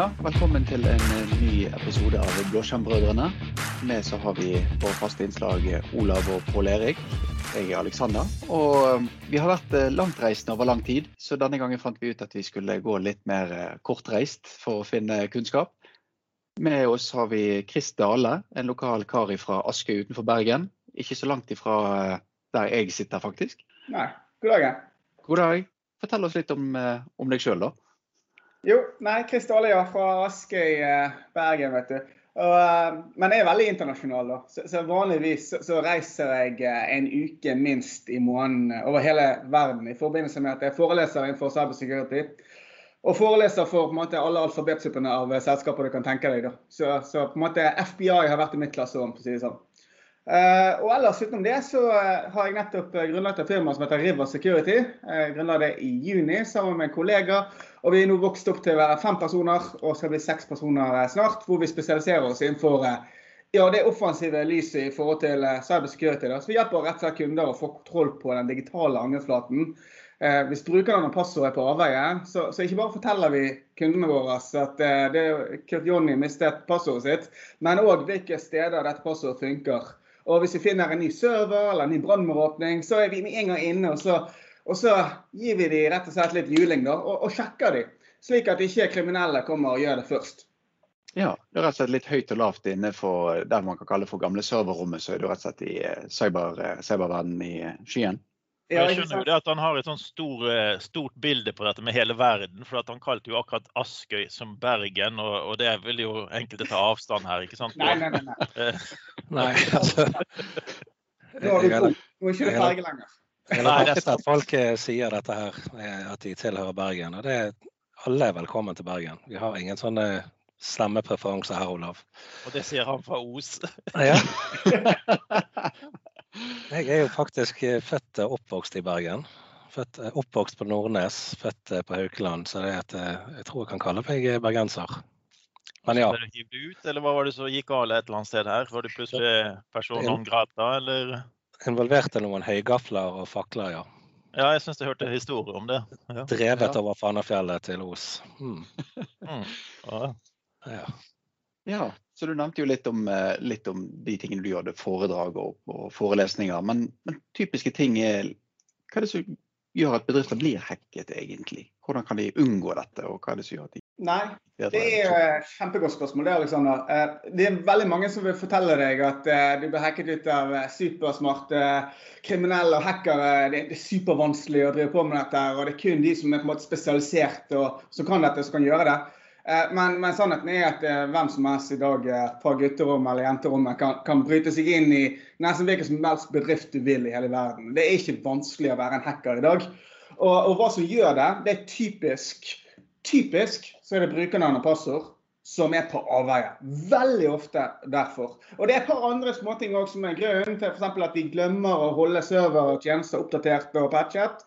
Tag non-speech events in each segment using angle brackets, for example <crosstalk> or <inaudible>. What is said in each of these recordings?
Ja, velkommen til en eh, ny episode av Blåskjermbrødrene. Med så har vi våre faste innslag eh, Olav og Pål Erik. Jeg er Alexander. Og eh, vi har vært langtreisende over lang tid, så denne gangen fant vi ut at vi skulle gå litt mer kortreist for å finne kunnskap. Med oss har vi Chris Dale, en lokal kar fra Askøy utenfor Bergen. Ikke så langt ifra der jeg sitter, faktisk. Nei. God dag. God dag. Fortell oss litt om, om deg sjøl, da. Jo, nei, Kristal ja, fra Askøy, eh, Bergen, vet du. Og, eh, men jeg er veldig internasjonal. da. Så, så Vanligvis så, så, reiser jeg eh, en uke minst i måneden over hele verden i forbindelse med at jeg foreleser innenfor cybersecurity. Og foreleser for på en måte, alle alfabetsuppene av selskaper du kan tenke deg. da. Så, så på en måte FBI har vært i mitt klasserom, for å si det sånn. Uh, og ellers utenom det så uh, har jeg nettopp uh, grunnlagt et firma som heter River Security. Jeg grunnla det i juni sammen med en kollega. Og vi er nå vokst opp til å være fem personer, og skal bli seks personer snart. Hvor vi spesialiserer oss innenfor ja, det offensive lyset i forhold til cybersecurity. Da. Så vi hjelper rett og slett kunder å få kontroll på den digitale angrepsflaten. hvis brukerne og passord er på avveie, så, så, ikke bare forteller vi kundene våre at det Kurt Jonny mistet passordet sitt, men òg hvilke steder dette passordet funker. Og hvis vi finner en ny server eller en ny brannmålåpning, så er vi med en gang inne. Og så, og så gir vi dem rett og slett litt juling da, og, og sjekker dem. Slik at ikke kriminelle kommer og gjør det først. Ja, det er rett og slett litt høyt og lavt inne for der man kan kalle for gamle serverrommet. Så er du rett og slett i eh, cyber, eh, cyberverdenen i eh, skyen. Ja, jeg skjønner jo det at Han har et sånt stor, eh, stort bilde på dette med hele verden. for Han kalte jo akkurat Askøy som Bergen, og, og det vil jo enkelte ta avstand her, ikke sant? Nei, nei, nei. nei. <laughs> Eh, nei <laughs> altså. Nå er du. Nå er ikke det Bergen lenger. Jeg har merket at folk eh, sier dette her, at de tilhører Bergen. og det er Alle er velkommen til Bergen. Vi har ingen sånne stemmepreferanser her, Olav. Og det sier han fra Os. ja. <laughs> Jeg er jo faktisk eh, født og oppvokst i Bergen. Født, eh, oppvokst på Nordnes, født eh, på Haukeland. Så det et, jeg tror jeg kan kalle meg bergenser. Men ja. Ble du hivd ut, eller hva var det som gikk galt et eller annet sted her? Var du plutselig person non grata, eller? Involverte noen høygafler og fakler, ja. Ja, jeg syns jeg hørte historier om det. Ja. Drevet over Fanafjellet til Os. Mm. <laughs> mm. Ja. ja. Ja. Så du nevnte jo litt om, eh, litt om de tingene du gjorde, foredrag og, og forelesninger. Men, men, typiske ting er Hva er det som gjør at bedrifter blir hacket, egentlig? Hvordan kan de unngå dette, og hva er det som gjør at de Nei, det er et kjempegodt spørsmål. Det Alexander. Eh, det er veldig mange som vil fortelle deg at eh, du blir hacket ut av supersmarte kriminelle og hackere. Det er supervanskelig å drive på med dette, og det er kun de som er på en måte spesialisert og som kan dette, som kan gjøre det. Eh, men, men, sannheten er at eh, hvem som helst i dag eh, fra gutterommet eller jenterommet kan, kan, bryte seg inn i nesten hvilken som helst bedrift du vil i hele verden. Det er ikke vanskelig å være en hacker i dag. Og, og hva som gjør det, det er typisk Typisk så er det brukernavn og passord som er på avveie. Veldig ofte derfor. Og det er et par andre småting òg som er grunnen til f.eks. at de glemmer å holde server og tjenester oppdatert og patchet.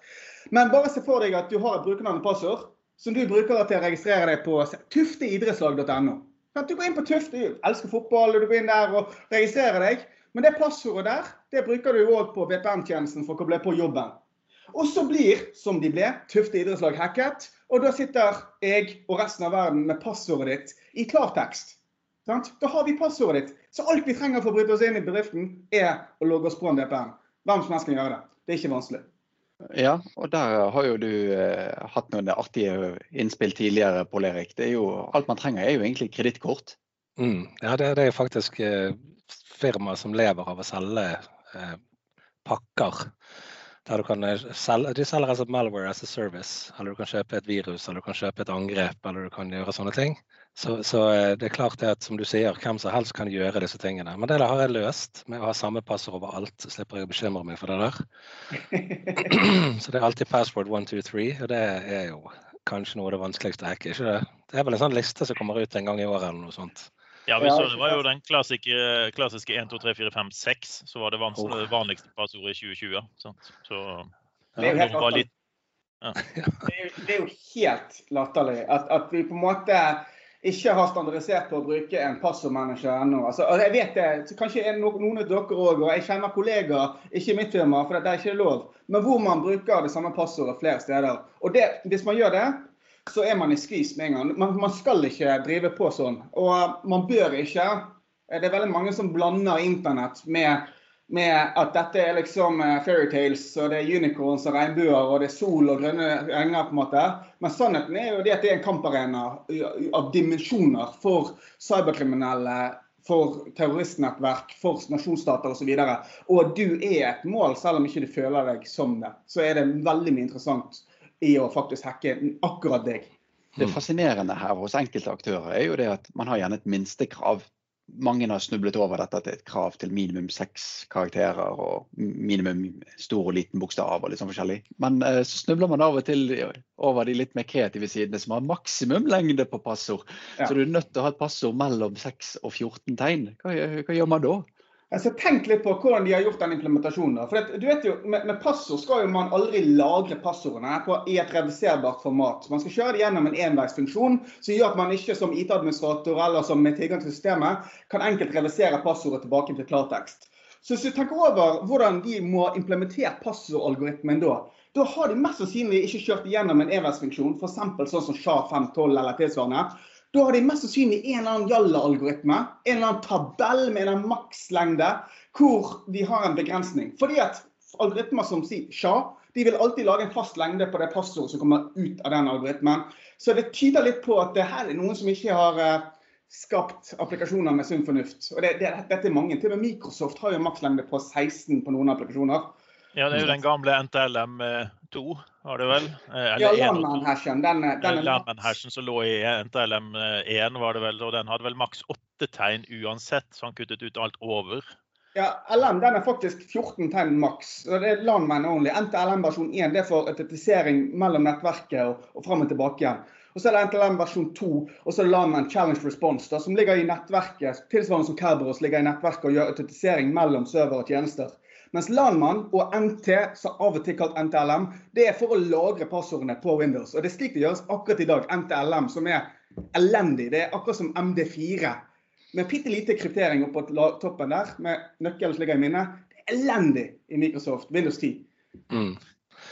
Men bare se for deg at du har et brukernavn og passord som du bruker til å registrere deg på tufteidrettslag.no. Du går inn på Tufte, du elsker fotball, og du går inn der og registrerer deg. Men det passordet der det bruker du òg på VPN-tjenesten for å koble på jobben. Og så blir, som de ble, Tufte idrettslag hacket. Og da sitter jeg og resten av verden med passordet ditt i klartekst. Da har vi passordet ditt. Så alt vi trenger for å bryte oss inn i bedriften, er å logge oss på en VPN. Hvem som helst kan gjøre det. Det er ikke vanskelig. Ja, og der har jo du eh, hatt noen artige innspill tidligere, Pål Erik. Det er jo, alt man trenger er jo egentlig kredittkort. Mm, ja, det, det, er faktisk eh, firmaer som lever av å selge eh, pakker. Der du kan eh, selge, de selger altså malware as a service. Eller du kan kjøpe et virus, eller du kan kjøpe et angrep, eller du kan gjøre sånne ting. Så, så, eh, det er klart det at som du sier, hvem som helst kan gjøre disse tingene. Men det har jeg løst med å ha samme passord overalt. Slipper jeg å bekymre meg for det der. <clears throat> så det er alltid password 123, og det er jo kanskje noe av det vanskeligste å hacke. ikke det? Det er vel en sånn liste som kommer ut en gang i året eller noe sånt. Ja, vi så det var jo den klassiske, klassiske 1, 2, 3, 4, 5, 6 som var det vanligste, vanligste passordet i 2020. Sant? Så det er, jo helt litt, ja. <laughs> det, er jo, det er jo helt latterlig at, at vi på en måte ikke har standardisert på å bruke en passordmanager ennå. Altså, jeg vet det, Kanskje noen av dere òg, og jeg kjenner kollegaer, ikke i mitt firma, for det er ikke lov, men hvor man bruker det samme passordet flere steder. Og det, Hvis man gjør det, så er man i skvis med en gang. Man, man skal ikke drive på sånn. Og man bør ikke. Det er veldig mange som blander internett med med at dette er liksom eh, fairytales, og det er unicorns og regnbuer, og det er sol og grønne enger. på en måte. Men sannheten er jo det at det er en kamparena av dimensjoner for cyberkriminelle, for terroristnettverk, for nasjonsstater osv. Og, og du er et mål, selv om ikke du føler deg som det. Så er det veldig mye interessant i å faktisk hacke akkurat deg. Det fascinerende her hos enkelte aktører er jo det at man har gjerne et minstekrav mange har snublet over dette er et krav til minimum seks karakterer og minimum stor og liten bokstav og litt sånn forskjellig. Men eh, så snubler man av og til over de litt mer kreative sidene som har maksimum lengde på passord. Ja. Så du er nødt til å ha et passord mellom 6 og 14 tegn. Hva, hva gjør man da? Altså, tenk litt på hvordan de har gjort den implementasjonen. For det, du vet jo, med, med, passord skal jo man aldri lagre passordene på, i et reviserbart format. Man skal kjøre det gjennom en enveisfunksjon som gjør at man ikke som IT-administrator eller som med tilgang til systemet kan enkelt revisere passordet tilbake til klartekst. Så hvis du tenker over hvordan de må implementere passordalgoritmen da, da har de mest sannsynlig ikke kjørt gjennom en enveisfunksjon, f.eks. sånn som SHA-512 eller tilsvarende. Da har de mest sannsynlig en eller annen jalla-algoritme, en eller annen tabell med en makslengde, hvor de har en begrensning. Fordi at algoritmer som sier SHA, de vil alltid lage en fast lengde på det passordet som kommer ut av den algoritmen. Så det tyder litt på at det her er noen som ikke har uh, skapt applikasjoner med sunn fornuft. Og det, det, dette er mange. Til og med Microsoft har jo makslengde på 16 på noen applikasjoner. Ja, det er jo den gamle NTLM2, har du vel? Eh, eller ja. Den, den Landman-hashen som lå i NTLM1, var det vel. Og den hadde vel maks åtte tegn uansett, så han kuttet ut alt over. Ja, LM den er faktisk 14 tegn maks. Det er Landman only. NTLM versjon 1 det er for autentisering mellom nettverket og, og fram og tilbake igjen. Og så er det NTLM versjon 2, og så er det Landman Challenge Response, da, som ligger i nettverket, tilsvarende som Kerberos ligger i nettverket og gjør autentisering mellom server og tjenester. Mens Landmann og NT, som av og til kalt NTLM, det er for å lagre passordene på Windows. Og det er slik det gjøres akkurat i dag. NTLM, som er elendig. Det er akkurat som MD4. Med bitte lite kryptering oppå toppen der, med nøkkelen som ligger i minnet. Det er elendig i Microsoft Windows 10. Mm.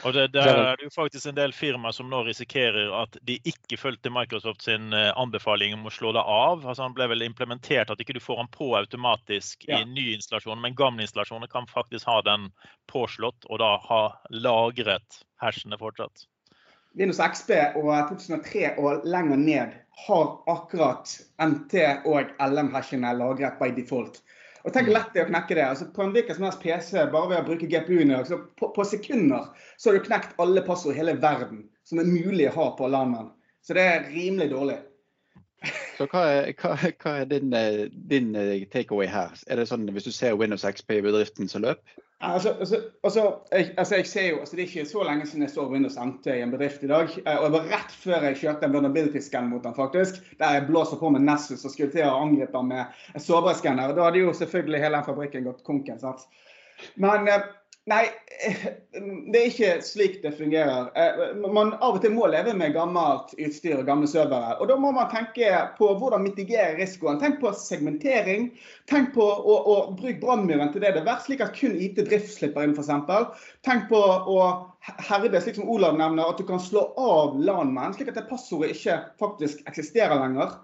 Og det, det, er jo faktisk en del firmaer som nå risikerer at de ikke fulgte Microsoft sin eh, anbefaling om å slå det av. Altså Han ble vel implementert at ikke du får den på automatisk i ja. ny installasjon, men gamle installasjoner kan faktisk ha den påslått og da ha lagret hashene fortsatt. Windows XP og 2003 og lenger ned har akkurat MT og LM-hashene lagret by default. Og tenk mm. lett det å knekke det. altså På en hvilken som helst PC, bare ved å bruke GPU-en så på, på, sekunder så har du knekt alle passord i hele verden som er mulig å ha på alarmen. Så det er rimelig dårlig. Så hva er, hva, hva er din, eh, din eh, takeaway her? Er det sånn Hvis du ser Windows XP i bedriften som løp? Altså, altså, altså, jeg, altså, jeg altså, Det er ikke så lenge siden jeg så Windows NT i en bedrift i dag. Eh, og det var rett før jeg kjørte en vulnerability-scan mot den, faktisk. Der jeg blåser på med Nessus og skulle til å angripe den med sårbare skanner. Da hadde jo selvfølgelig hele den fabrikken gått konken. sant? Men Nei, <laughs> det er ikke slik det fungerer. Eh, man av og til må leve med gammelt utstyr og gamle servere. Og da må man tenke på hvordan mitigere risikoen. Tenk på segmentering. Tenk på å, å bruke brannmuren til det det er verdt, slik at kun IT-drift slipper inn, f.eks. Tenk på å herde, slik som Olav nevner, at du kan slå av LAN-menn, slik at det passordet ikke faktisk eksisterer lenger.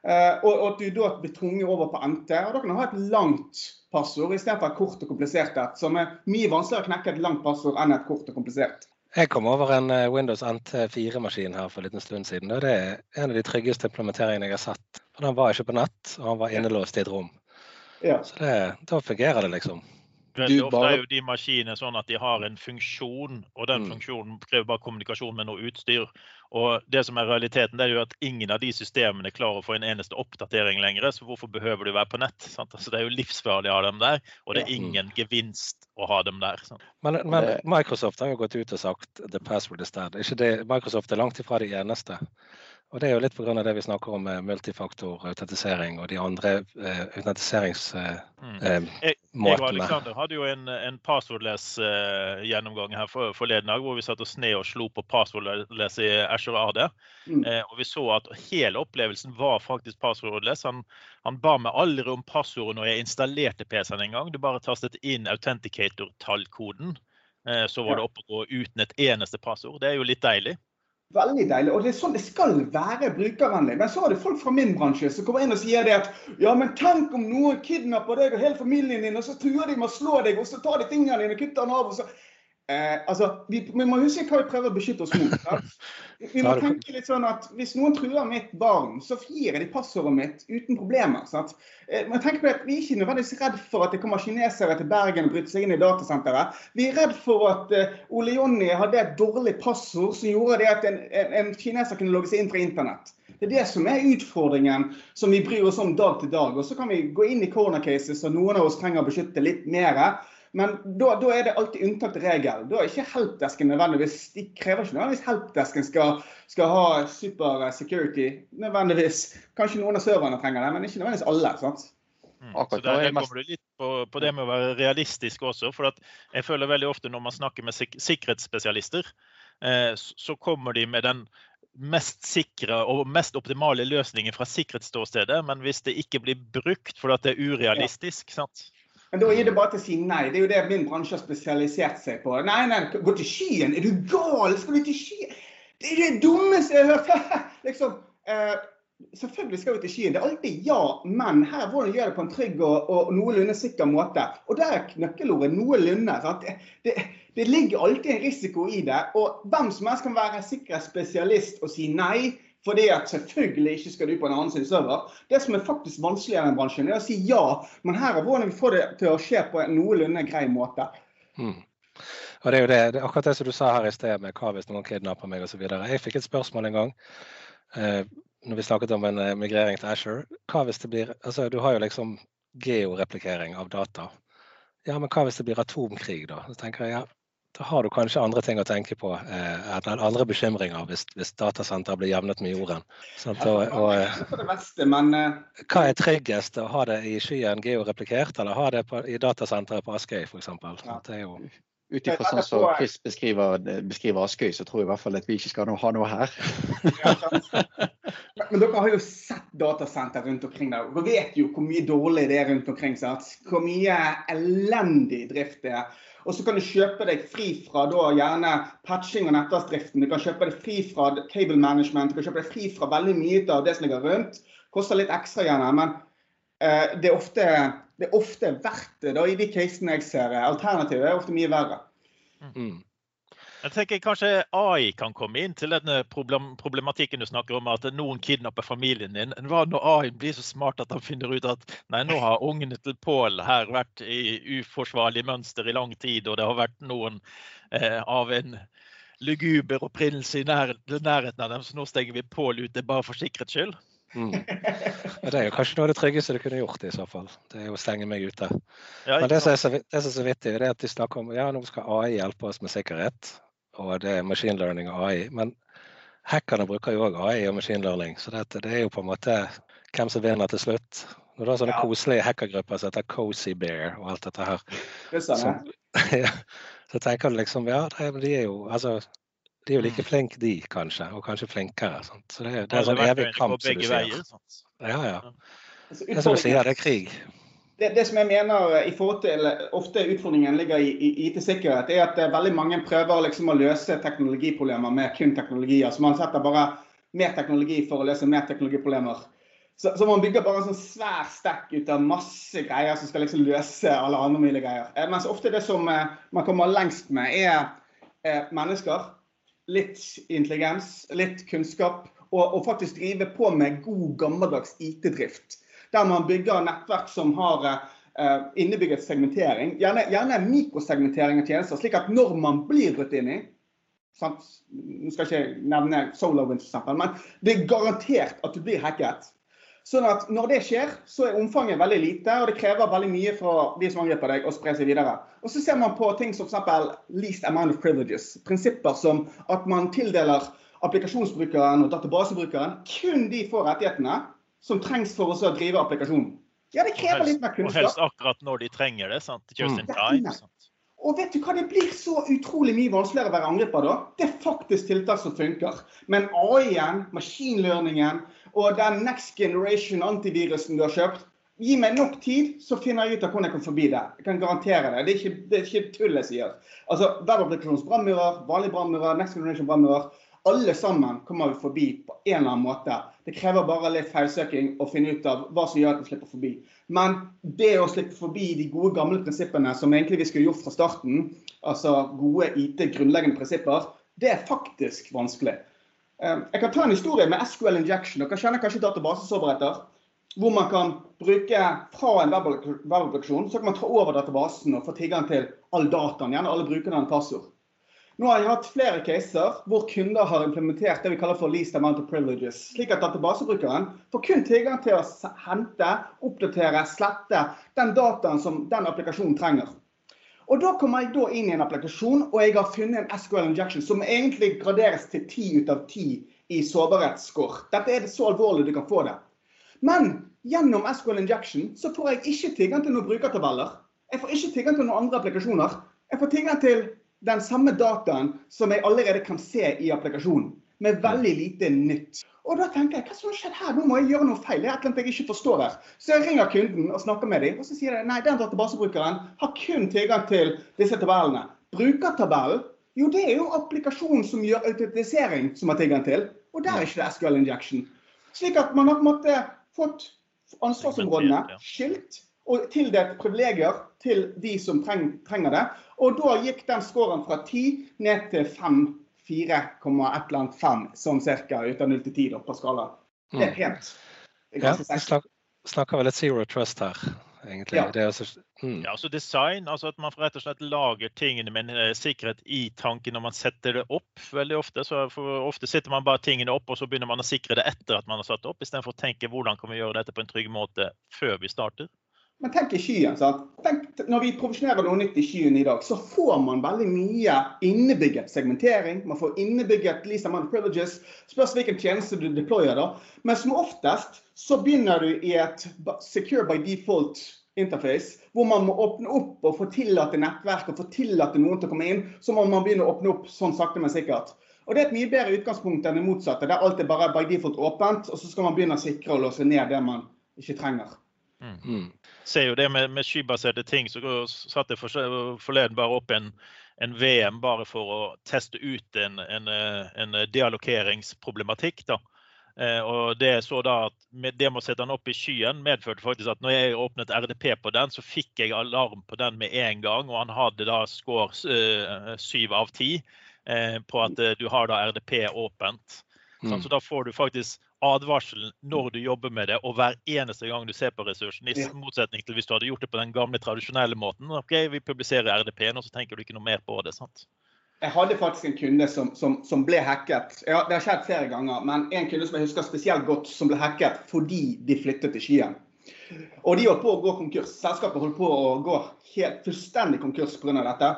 Eh, og at du da blir tvunget over på NT. Og da kan du ha et langt passord istedenfor et kort og komplisert et, som er mye vanskeligere å knekke et langt passord enn et kort og komplisert. Jeg kom over en eh, Windows NT4-maskin her for en liten stund siden. og Det er en av de tryggeste implementeringene jeg har sett. For Den var ikke på nett, og han var innelåst i et rom. Ja. Så det, da fungerer det, liksom. Veldig ofte er jo de maskinene sånn at de har en funksjon, og den mm. funksjonen krever bare kommunikasjon med noe utstyr. Og det som er realiteten, det er jo at ingen av de systemene klarer å få en eneste oppdatering lenger. Så hvorfor behøver du være på nett? Altså, det er jo livsfarlig å ha dem der, og det er ingen gevinst å ha dem der. Men, men, Microsoft har jo gått ut og sagt 'the password is dead'. Ikke det, Microsoft er langt ifra de eneste. Og Det er jo litt pga. det vi snakker om med multifaktor-autentisering og de andre uh, autentiseringsmåtene. Uh, mm. eh, jeg og Alexander hadde jo en, en passwordless-gjennomgang uh, her for, forleden dag, hvor vi satt oss ned og slo på passwordless i Azure AD. Mm. Uh, og vi så at hele opplevelsen var faktisk passwordless. Han, han ba meg aldri om passordet når jeg installerte PC-en en gang. Du bare tastet inn authenticator-tallkoden. Eh, så var det opp og gå uten et eneste passord. Det er jo litt deilig. Veldig deilig. Og det er sånn det skal være brukervennlig. Men så har du folk fra min bransje som kommer inn og sier det at ja, men tenk om noen kidnapper deg og hele familien din, og så truer de med å slå deg, og så tar de fingrene dine og kutter den av. og så Eh, altså, vi, vi, må huske hva vi prøver å beskytte oss mot. Sant? Vi <laughs> må tenke litt sånn at Hvis noen truer mitt barn, så jeg de passordet mitt uten problemer. Sant? Eh, men tenk på at Vi er ikke nødvendigvis redd for at det kommer kinesere til Bergen og bryter seg inn i datasenteret. Vi er redd for at eh, Ole Jonny hadde et dårlig passord som gjorde det at en, en, en kineser kunne logge seg inn fra internett. Det er det som er utfordringen som vi bryr oss om dag til dag. Og Så kan vi gå inn i corner cases og noen av oss trenger å beskytte litt mer. Men da, da, er det alltid unntak til regel. Da er ikke helpdesken nødvendigvis De krever ikke nødvendigvis helpdesken skal, skal ha super security. nødvendigvis. Kanskje noen av serverne trenger det, men ikke nødvendigvis alle. sant? Mm. Så der, der kommer du litt på, på, det med å være realistisk også. for Jeg føler veldig ofte når man snakker med sik sikkerhetsspesialister, eh, så kommer de med den mest sikre og mest optimale løsningen fra sikkerhetsståstedet. Men hvis det ikke blir brukt fordi det er urealistisk, sant? Men da gir det bare til å si nei. Det er jo det min bransje har spesialisert seg på. Nei, nei, gå til Skien! Er du gal? Skal du til Skien? Det er det dummeste jeg har hørt! <laughs> liksom, eh, selvfølgelig skal vi til Skien. Det er alltid ja, men her hvordan gjøre det på en trygg og, og noenlunde sikker måte. Og der er nøkkelordet 'noenlunde'. Det, det, det ligger alltid en risiko i det. Og hvem som helst kan være sikkerhetsspesialist og si nei. Fordi at selvfølgelig ikke skal du på en annen sin server. Det som er faktisk vanskeligere den bransjen, er å si ja, men her er hvordan vi får det til å skje på en noenlunde grei måte. Mm. Og det er jo det, det er akkurat det som du sa her i sted med hva hvis noen kidnapper meg osv. Jeg fikk et spørsmål en gang eh, når vi snakket om en eh, migrering til Asher. Hva hvis det blir Altså, du har jo liksom georeplikering av data. Ja, men hva hvis det blir atomkrig, da? Så tenker jeg ja, da har du kanskje andre ting å tenke på. Eh, andre bekymringer hvis, hvis datasenter blir jevnet med jorden. Sant? Og, og, men... hva er tryggest, å ha det i skyen georeplikert, eller ha det på, i datasenteret på Askøy f.eks.? Ja. Ut ifra sånn som Chris beskriver, beskriver, Askøy, så tror jeg i hvert fall at vi ikke skal ha noe her. Men dere har jo sett datasenter rundt omkring der. Dere vet jo hvor mye dårlig det er rundt omkring. Sant? Hvor mye elendig drift det er. Og så kan du kjøpe deg fri fra da, gjerne patching og nettverksdriften. Du kan kjøpe deg fri fra cable management, du kan kjøpe deg fri fra veldig mye av det som ligger rundt. Koster litt ekstra gjerne, men eh, det, er ofte, det, er ofte, verdt det da, i de casene jeg ser. Alternativet er ofte mye verre. Mm. Jeg tenker kanskje AI kan komme inn til denne problematikken du snakker om, at noen kidnapper familien din. Hva når AI blir så smart at han finner ut at nei, nå har ungene til Pål her vært i uforsvarlig mønster i lang tid, og det har vært noen eh, av en luguber opprinnelse i nær, nærheten av dem, så nå stenger vi Pål ute bare for sikkerhets skyld? Mm. Det er jo kanskje noe av det tryggeste du kunne gjort i så fall. Det er jo å stenge meg ute. Men det som er så, det som er så vittig, er at de snakker om ja, nå skal AI hjelpe oss med sikkerhet og det er machine learning og AI. Men hackerne bruker jo òg AI og machine learning, så det, det, er jo på en måte hvem som vinner til slutt. Når du har sånne ja. koselige hackergrupper som heter Cozy Bear og alt dette her, så, <laughs> ja, så tenker du liksom Ja, de er jo altså de er jo like mm. flinke, de, kanskje, og kanskje flinkere. Sant? Så det, det er en sånn evig kamp, som du sier. Ja, ja. Altså, det er som du sier, det er krig det, det, som jeg mener i forhold til, ofte utfordringen ligger i, i IT-sikkerhet, er at eh, veldig mange prøver liksom å løse teknologiproblemer med kun teknologi. Altså man setter bare mer teknologi for å løse mer teknologiproblemer. Så, så man bygger bare en sånn svær stekk ut av masse greier som skal liksom løse alle andre mulige greier. Eh, mens ofte det som eh, man kommer lengst med, er mennesker. Litt intelligens, litt kunnskap, og, og faktisk drive på med god, gammeldags IT-drift der man bygger nettverk som har uh, innebygget segmentering. Gjerne, gjerne mikrosegmentering av tjenester, slik at når man blir brutt inn i sant? Nå skal jeg ikke nevne SolarWinds, f.eks., men det er garantert at du blir hacket. Sånn at Når det skjer, så er omfanget veldig lite, og det krever veldig mye fra de som angriper deg, å spre seg videre. Og Så ser man på ting som f.eks. least amount of privileges. Prinsipper som at man tildeler applikasjonsbrukeren og databasebrukeren kun de får rettighetene som trengs for å drive applikasjonen. Ja, det krever litt mer kunnskap. Og helst akkurat når de trenger det. sant? Just in time. Sant? Og vet du hva, Det blir så utrolig mye vanskeligere å være angriper da. Det er faktisk tiltak som funker. Men AI-en, maskinlearningen og den next generation antivirusen du har kjøpt Gi meg nok tid, så finner jeg ut av hvordan jeg kan forbi det. Jeg kan garantere det. Det er ikke, det er ikke tull jeg sier. Altså, Webapplikasjonens brannmurer, vanlige brannmurer, next generation brannmurer. Alle sammen kommer vi forbi på en eller annen måte. Det krever bare litt feilsøking å finne ut av hva som gjør at vi slipper forbi. Men det å slippe forbi de gode, gamle prinsippene som egentlig vi skulle gjort fra starten, altså gode IT-grunnleggende prinsipper, det er faktisk vanskelig. Eh, jeg kan ta en historie med SQL injection. Dere kjenner kanskje databasesoverheter? Hvor man kan bruke fra en webapplikasjon, så kan man ta over databasen og få tilgang til all dataen, gjerne alle brukerne og passord. Nå har jeg hatt flere caser hvor kunder har implementert det vi kaller for least amount of privileges, slik at databasebrukeren får kun tilgang til å hente, oppdatere, slette den dataen som den applikasjonen trenger. Og Da kommer jeg da inn i en applikasjon, og jeg har funnet en SQL injection som egentlig graderes til 10 ut av 10 i sårbarhetsscore. Dette er det så alvorlig du kan få det. Men gjennom SQL Injection så får jeg ikke tilgang til noen brukertabeller. Jeg får ikke tilgang til noen andre applikasjoner. Jeg får tilgang til den samme dataen som jeg allerede kan se i applikasjonen. Med veldig lite nytt. Og da tenker jeg, hva som har skjedd her? Nå må jeg gjøre noe feil. Det er et eller annet jeg ikke forstår her. Så jeg ringer kunden og snakker med dem, og så sier de nei, den databasebrukeren har kun tilgang til disse tabellene. Brukertabellen, jo det er jo applikasjonen som gjør autentisering som har tilgang til. Og der er ikke det SQL injection. Slik at man har på en måte fått ansvarsområdene skilt og tildelt privilegier til de som treng, trenger det. Og da gikk den scoren fra 10 ned til 5, 4,5 sånn cirka ut av 0 til 10 på skala. Det er mm. pent. ja, vi snakker vel litt zero trust her egentlig. Ja. Det er også, mm. ja, altså design, altså at man rett og slett lager tingene med en eh, sikkerhet i tanken når man setter det opp. veldig Ofte så ofte sitter man bare tingene opp, og så begynner man å sikre det etter at man har satt det opp, istedenfor å tenke hvordan kan vi gjøre dette på en trygg måte før vi starter. Men tenk i skyen. sant? Tenk, når vi profesjonerer noe nytt i skyen i dag, så får man veldig mye innebygget segmentering. Man får innebygget least amount of privileges. Spørs hvilken tjeneste du deployer. da. Men som oftest så begynner du i et secure by default interface, hvor man må åpne opp og få tillate nettverk og få tillate noen til å komme inn. Så må man begynne å åpne opp sånn sakte, men sikkert. Og Det er et mye bedre utgangspunkt enn det motsatte, der alt er bare by default åpent, og så skal man begynne å sikre og låse ned det man ikke trenger. Mm. mm. Ser jo det med, med skybaserte ting, så satte jeg forleden bare opp en, en, VM bare for å teste ut en, en, en dialogeringsproblematikk. da. Eh, og det så da at det med å sette den opp i skyen medførte faktisk at når jeg åpnet RDP på den, så fikk jeg alarm på den med en gang. Og han hadde da score eh, av ti eh, på at du har da RDP åpent. Mm. Så da får du faktisk advarselen når du jobber med det, og hver eneste gang du ser på ressursen. I motsetning til hvis du hadde gjort det på den gamle, tradisjonelle måten. ok, Vi publiserer RDP-en, og så tenker du ikke noe mer på det. sant? Jeg hadde faktisk en kunde som, som, som ble hacket. Ja, det har skjedd flere ganger, men en kunde som jeg husker spesielt godt, som ble hacket fordi de flyttet til Skien. Og de holdt på å gå konkurs. Selskapet holdt på å gå helt fullstendig konkurs pga. dette.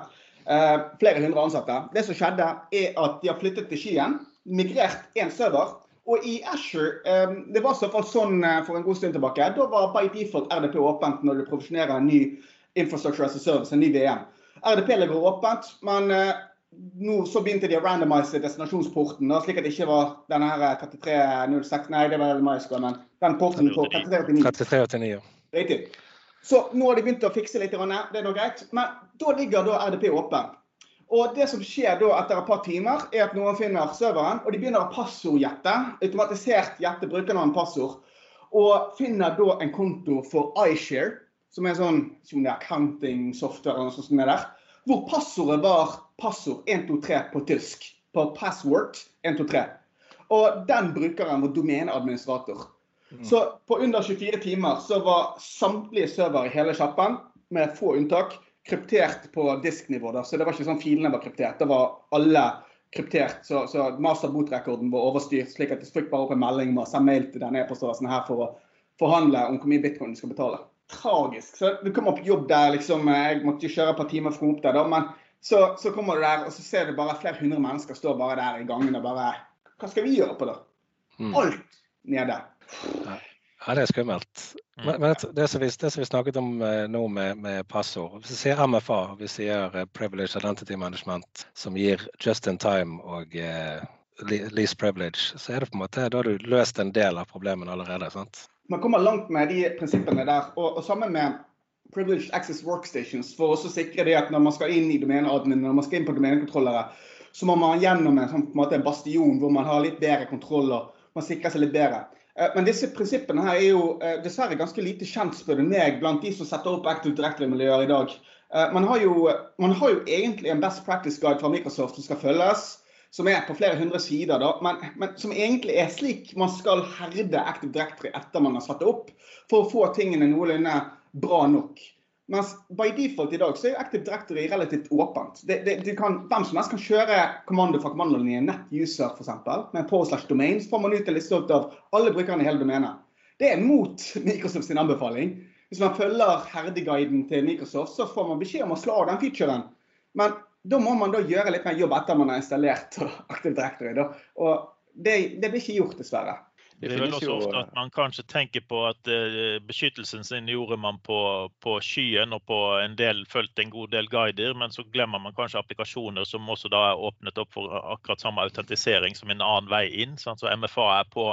Eh, flere hundre ansatte. Det som skjedde, er at de har flyttet til Skien, migrert én server og i Asher, um, det var i så fall sånn uh, for en god stund tilbake, da var by default RDP åpent når du profesjonerer en ny infrastructure as a service, en ny VM. RDP ligger åpent, men uh, nå så begynte de å randomise destinasjonsporten, da, slik at det ikke var denne her 3306 eh, Nei, det var MySQL, men den porten på 3389. 3389. Riktig. Så nå har de begynt å fikse litt, det er noe greit. Men da ligger da RDP åpen. Og det som skjer da etter et par timer, er at noen finner serveren, og de begynner å passordgjette. Automatisert gjette brukernavn passord. Og finner da en konto for iShare, som er sånn som det er accounting software eller noe sånt som er der. Hvor passordet var passord 123 på tysk. På password 123. Og den brukeren var domeneadministrator. Mm. Så på under 24 timer så var samtlige servere i hele sjappen, med få unntak, kryptert på disknivå. Da. Så det var ikke sånn filene var kryptert. Det var alle kryptert. Så, så master-bot-rekorden var overstyrt, slik at jeg fikk bare opp en melding med å sende mail til denne e-postadressen her for å forhandle om hvor mye bitcoin du skal betale. Tragisk. Så du kommer på jobb der, liksom. Jeg måtte jo kjøre et par timer for komme opp der, da. Men så, så, kommer du der, og så ser du bare flere hundre mennesker står bare der i gangen og bare Hva skal vi gjøre på det? Mm. Alt nede. Ja, det er skummelt. Mm. Men, men det, som vi, det, som vi, snakket om eh, nå med, med passord Hvis vi sier MFA, vi sier eh, Privilege Identity Management, som gir just in time og eh, least privilege, så er det på en måte, da har du løst en del av problemene allerede. sant? Man kommer langt med de prinsippene der. Og, og sammen med Privileged Access Workstations for å sikre det at når man skal inn i domeneadmin, når man skal inn på domenekontrollere, så må man gjennom en, sånn, på en, måte, en bastion hvor man har litt bedre kontroll og man sikrer seg litt bedre. Eh, men disse prinsippene her er jo eh, dessverre ganske lite kjent, spør du meg, blant de som setter opp Active Directory-miljøer i dag. Eh, man har, jo, man har, jo, egentlig en best practice guide fra Microsoft som skal følges, som er på flere hundre sider, da, men, men som egentlig er slik man skal herde Active Directory etter man har satt det opp, for å få tingene noenlunde bra nok. Mens by default i dag så er jo Active Directory relativt åpent. Det, det, kan, hvem som helst kan kjøre kommando fra kommandolinjen NetUser f.eks. med power slash domain. Så får man ut en liste av alle brukerne i hele domenet. Det er mot <laughs> Microsofts anbefaling. Hvis man følger herdeguiden til Microsoft, så får man beskjed om å slå av den featuren. Men da må man da gjøre litt mer jobb etter man har installert <laughs> Active Directory. Da. Og det, det blir ikke gjort, dessverre. Det, det er vel også ofte at man kanskje tenker på at uh, beskyttelsen sin gjorde man på, på, skyen og på en del fulgte en god del guider, men så glemmer man kanskje applikasjoner som også da er åpnet opp for akkurat samme autentisering som en annen vei inn. Sant? så MFA er på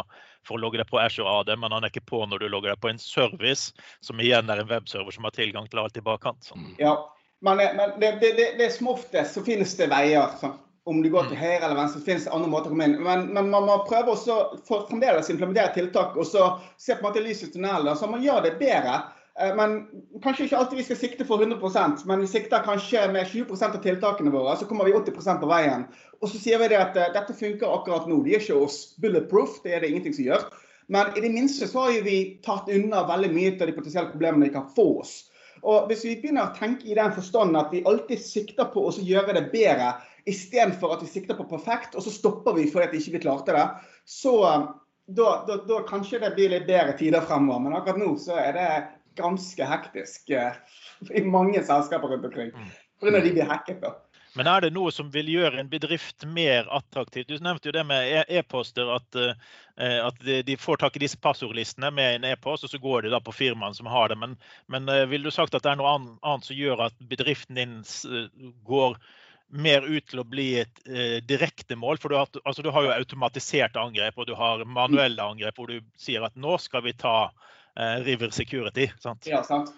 for å logge deg på Azure AD, men han er ikke på når du logger deg på en service, som igjen er en webserver som har tilgang til alt i bakkant. Sånn. Ja, men, men det, det, det, det, er som oftest så finnes det veier. Sånn om du går til mm. høyre eller venstre, finnes det andre måter å komme inn. Men, men man må prøve å fremdeles implementere tiltak og så se på en måte lys i tunnelen. Så man gjør det bedre. Eh, men kanskje ikke alltid vi skal sikte for 100 men vi sikter kanskje med 20% av tiltakene våre. Så kommer vi 80% på veien. Og så sier vi det at uh, dette funker akkurat nå. De er ikke oss bulletproof, det er det ingenting som gjør. Men i det minste så har vi tatt unna veldig mye av de potensielle problemene vi kan få oss. Og Hvis vi begynner å tenke i den forstand at vi alltid sikter på å gjøre det bedre, istedenfor at vi sikter på perfekt, og så stopper vi fordi vi ikke klarte det, så um, da, da, da, kanskje det blir litt bedre tider fremover. Men akkurat nå så er det ganske hektisk uh, i mange selskaper rundt omkring. Pga. de blir hacket. da. Men er det noe som vil gjøre en bedrift mer attraktiv? Du nevnte jo det med e- e-poster, at, uh, at de får tak i disse passordlistene med en e-post, og så går de da på firmaene som har det. Men, men uh, vil du sagt at det er noe annet som gjør at bedriften din går mer ut til å bli et eh, direkte mål. For du har, altså, du har, jo automatiserte angrep og du har manuelle angrep hvor du sier at nå skal vi ta eh, River Security. Sant? Ja, sant.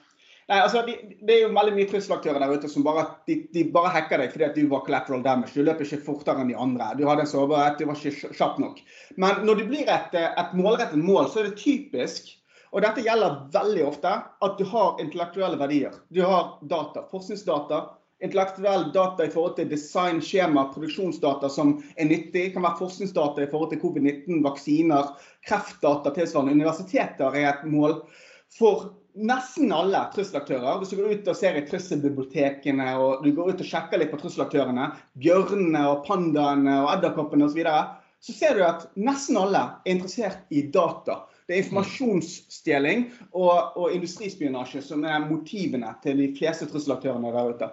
Nei, altså, de, det er jo veldig mye trusselaktører der ute som bare, de, de bare hacker deg fordi at du var collateral damage. Du løper ikke fortere enn de andre. Du hadde en sårbarhet, du var ikke kjapp nok. Men når du blir et, eh, et målrettet mål, så er det typisk og dette gjelder veldig ofte at du har intellektuelle verdier. Du har data, forskningsdata, intellektuell data i forhold til design, skjema, produksjonsdata som er nyttig. Det kan være forskningsdata i forhold til covid-19, vaksiner, kreftdata tilsvarende. Universiteter er et mål for nesten alle trusselaktører. Hvis du går ut og ser i trusselbibliotekene og du går ut og sjekker litt på trusselaktørene, bjørnene og pandaene og edderkoppene osv., så, videre, så ser du at nesten alle er interessert i data. Det er informasjonsstjeling og, og industrispionasje som er motivene til de fleste trusselaktørene der ute.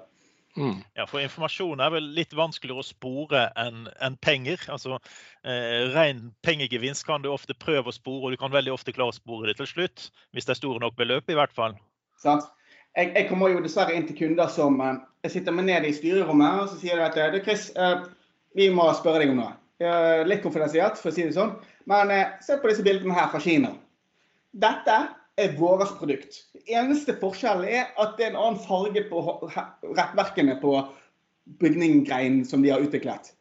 Mm. Ja, for informasjon er vel litt vanskeligere å spore enn en penger. Altså, eh, Ren pengegevinst kan du ofte prøve å spore, og du kan veldig ofte klare å spore det til slutt. Hvis det er store nok beløp, i hvert fall. Sant. Jeg, jeg, kommer jo dessverre inn til kunder som eh, Jeg sitter meg ned i styrerommet og så sier de at eh, du Chris, eh, vi må spørre deg om noe. Litt konfidensielt, for å si det sånn. Men eh, se på disse bildene her fra Kina. Dette er vårt produkt. Eneste forskjellen er at det er en annen farge på rettverkene på bygninggreinen som de har utviklet.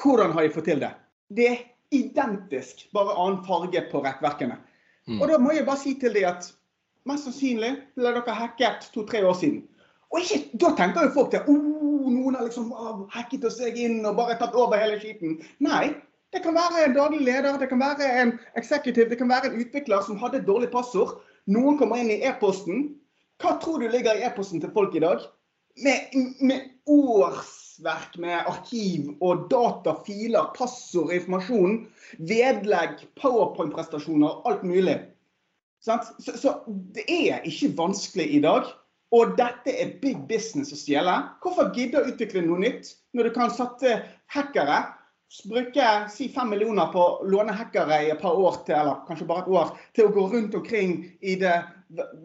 Hvordan har de fått til det? Det er identisk, bare annen farge på rettverkene. Mm. Og da må jeg bare si til dem at mest sannsynlig ble dere hacket to-tre år siden. Og ikke, Da tenker jo folk at oh, noen har liksom hacket seg inn og bare tatt over hele skiten. Nei, det kan være en daglig leder, det kan være en executive, det kan være en utvikler som hadde et dårlig passord. Noen kommer inn i e-posten. Hva tror du ligger i e-posten til folk i dag? Med, med, årsverk med arkiv og datafiler, passord, informasjon, vedlegg, powerpoint-prestasjoner, alt mulig. Så, så, det er ikke vanskelig i dag. Og dette er big business å stjele. Hvorfor gidde å utvikle noe nytt når du kan sette hackere bruke si fem millioner på å låne hackere i et par år til, eller kanskje bare et år, til å gå rundt omkring i det,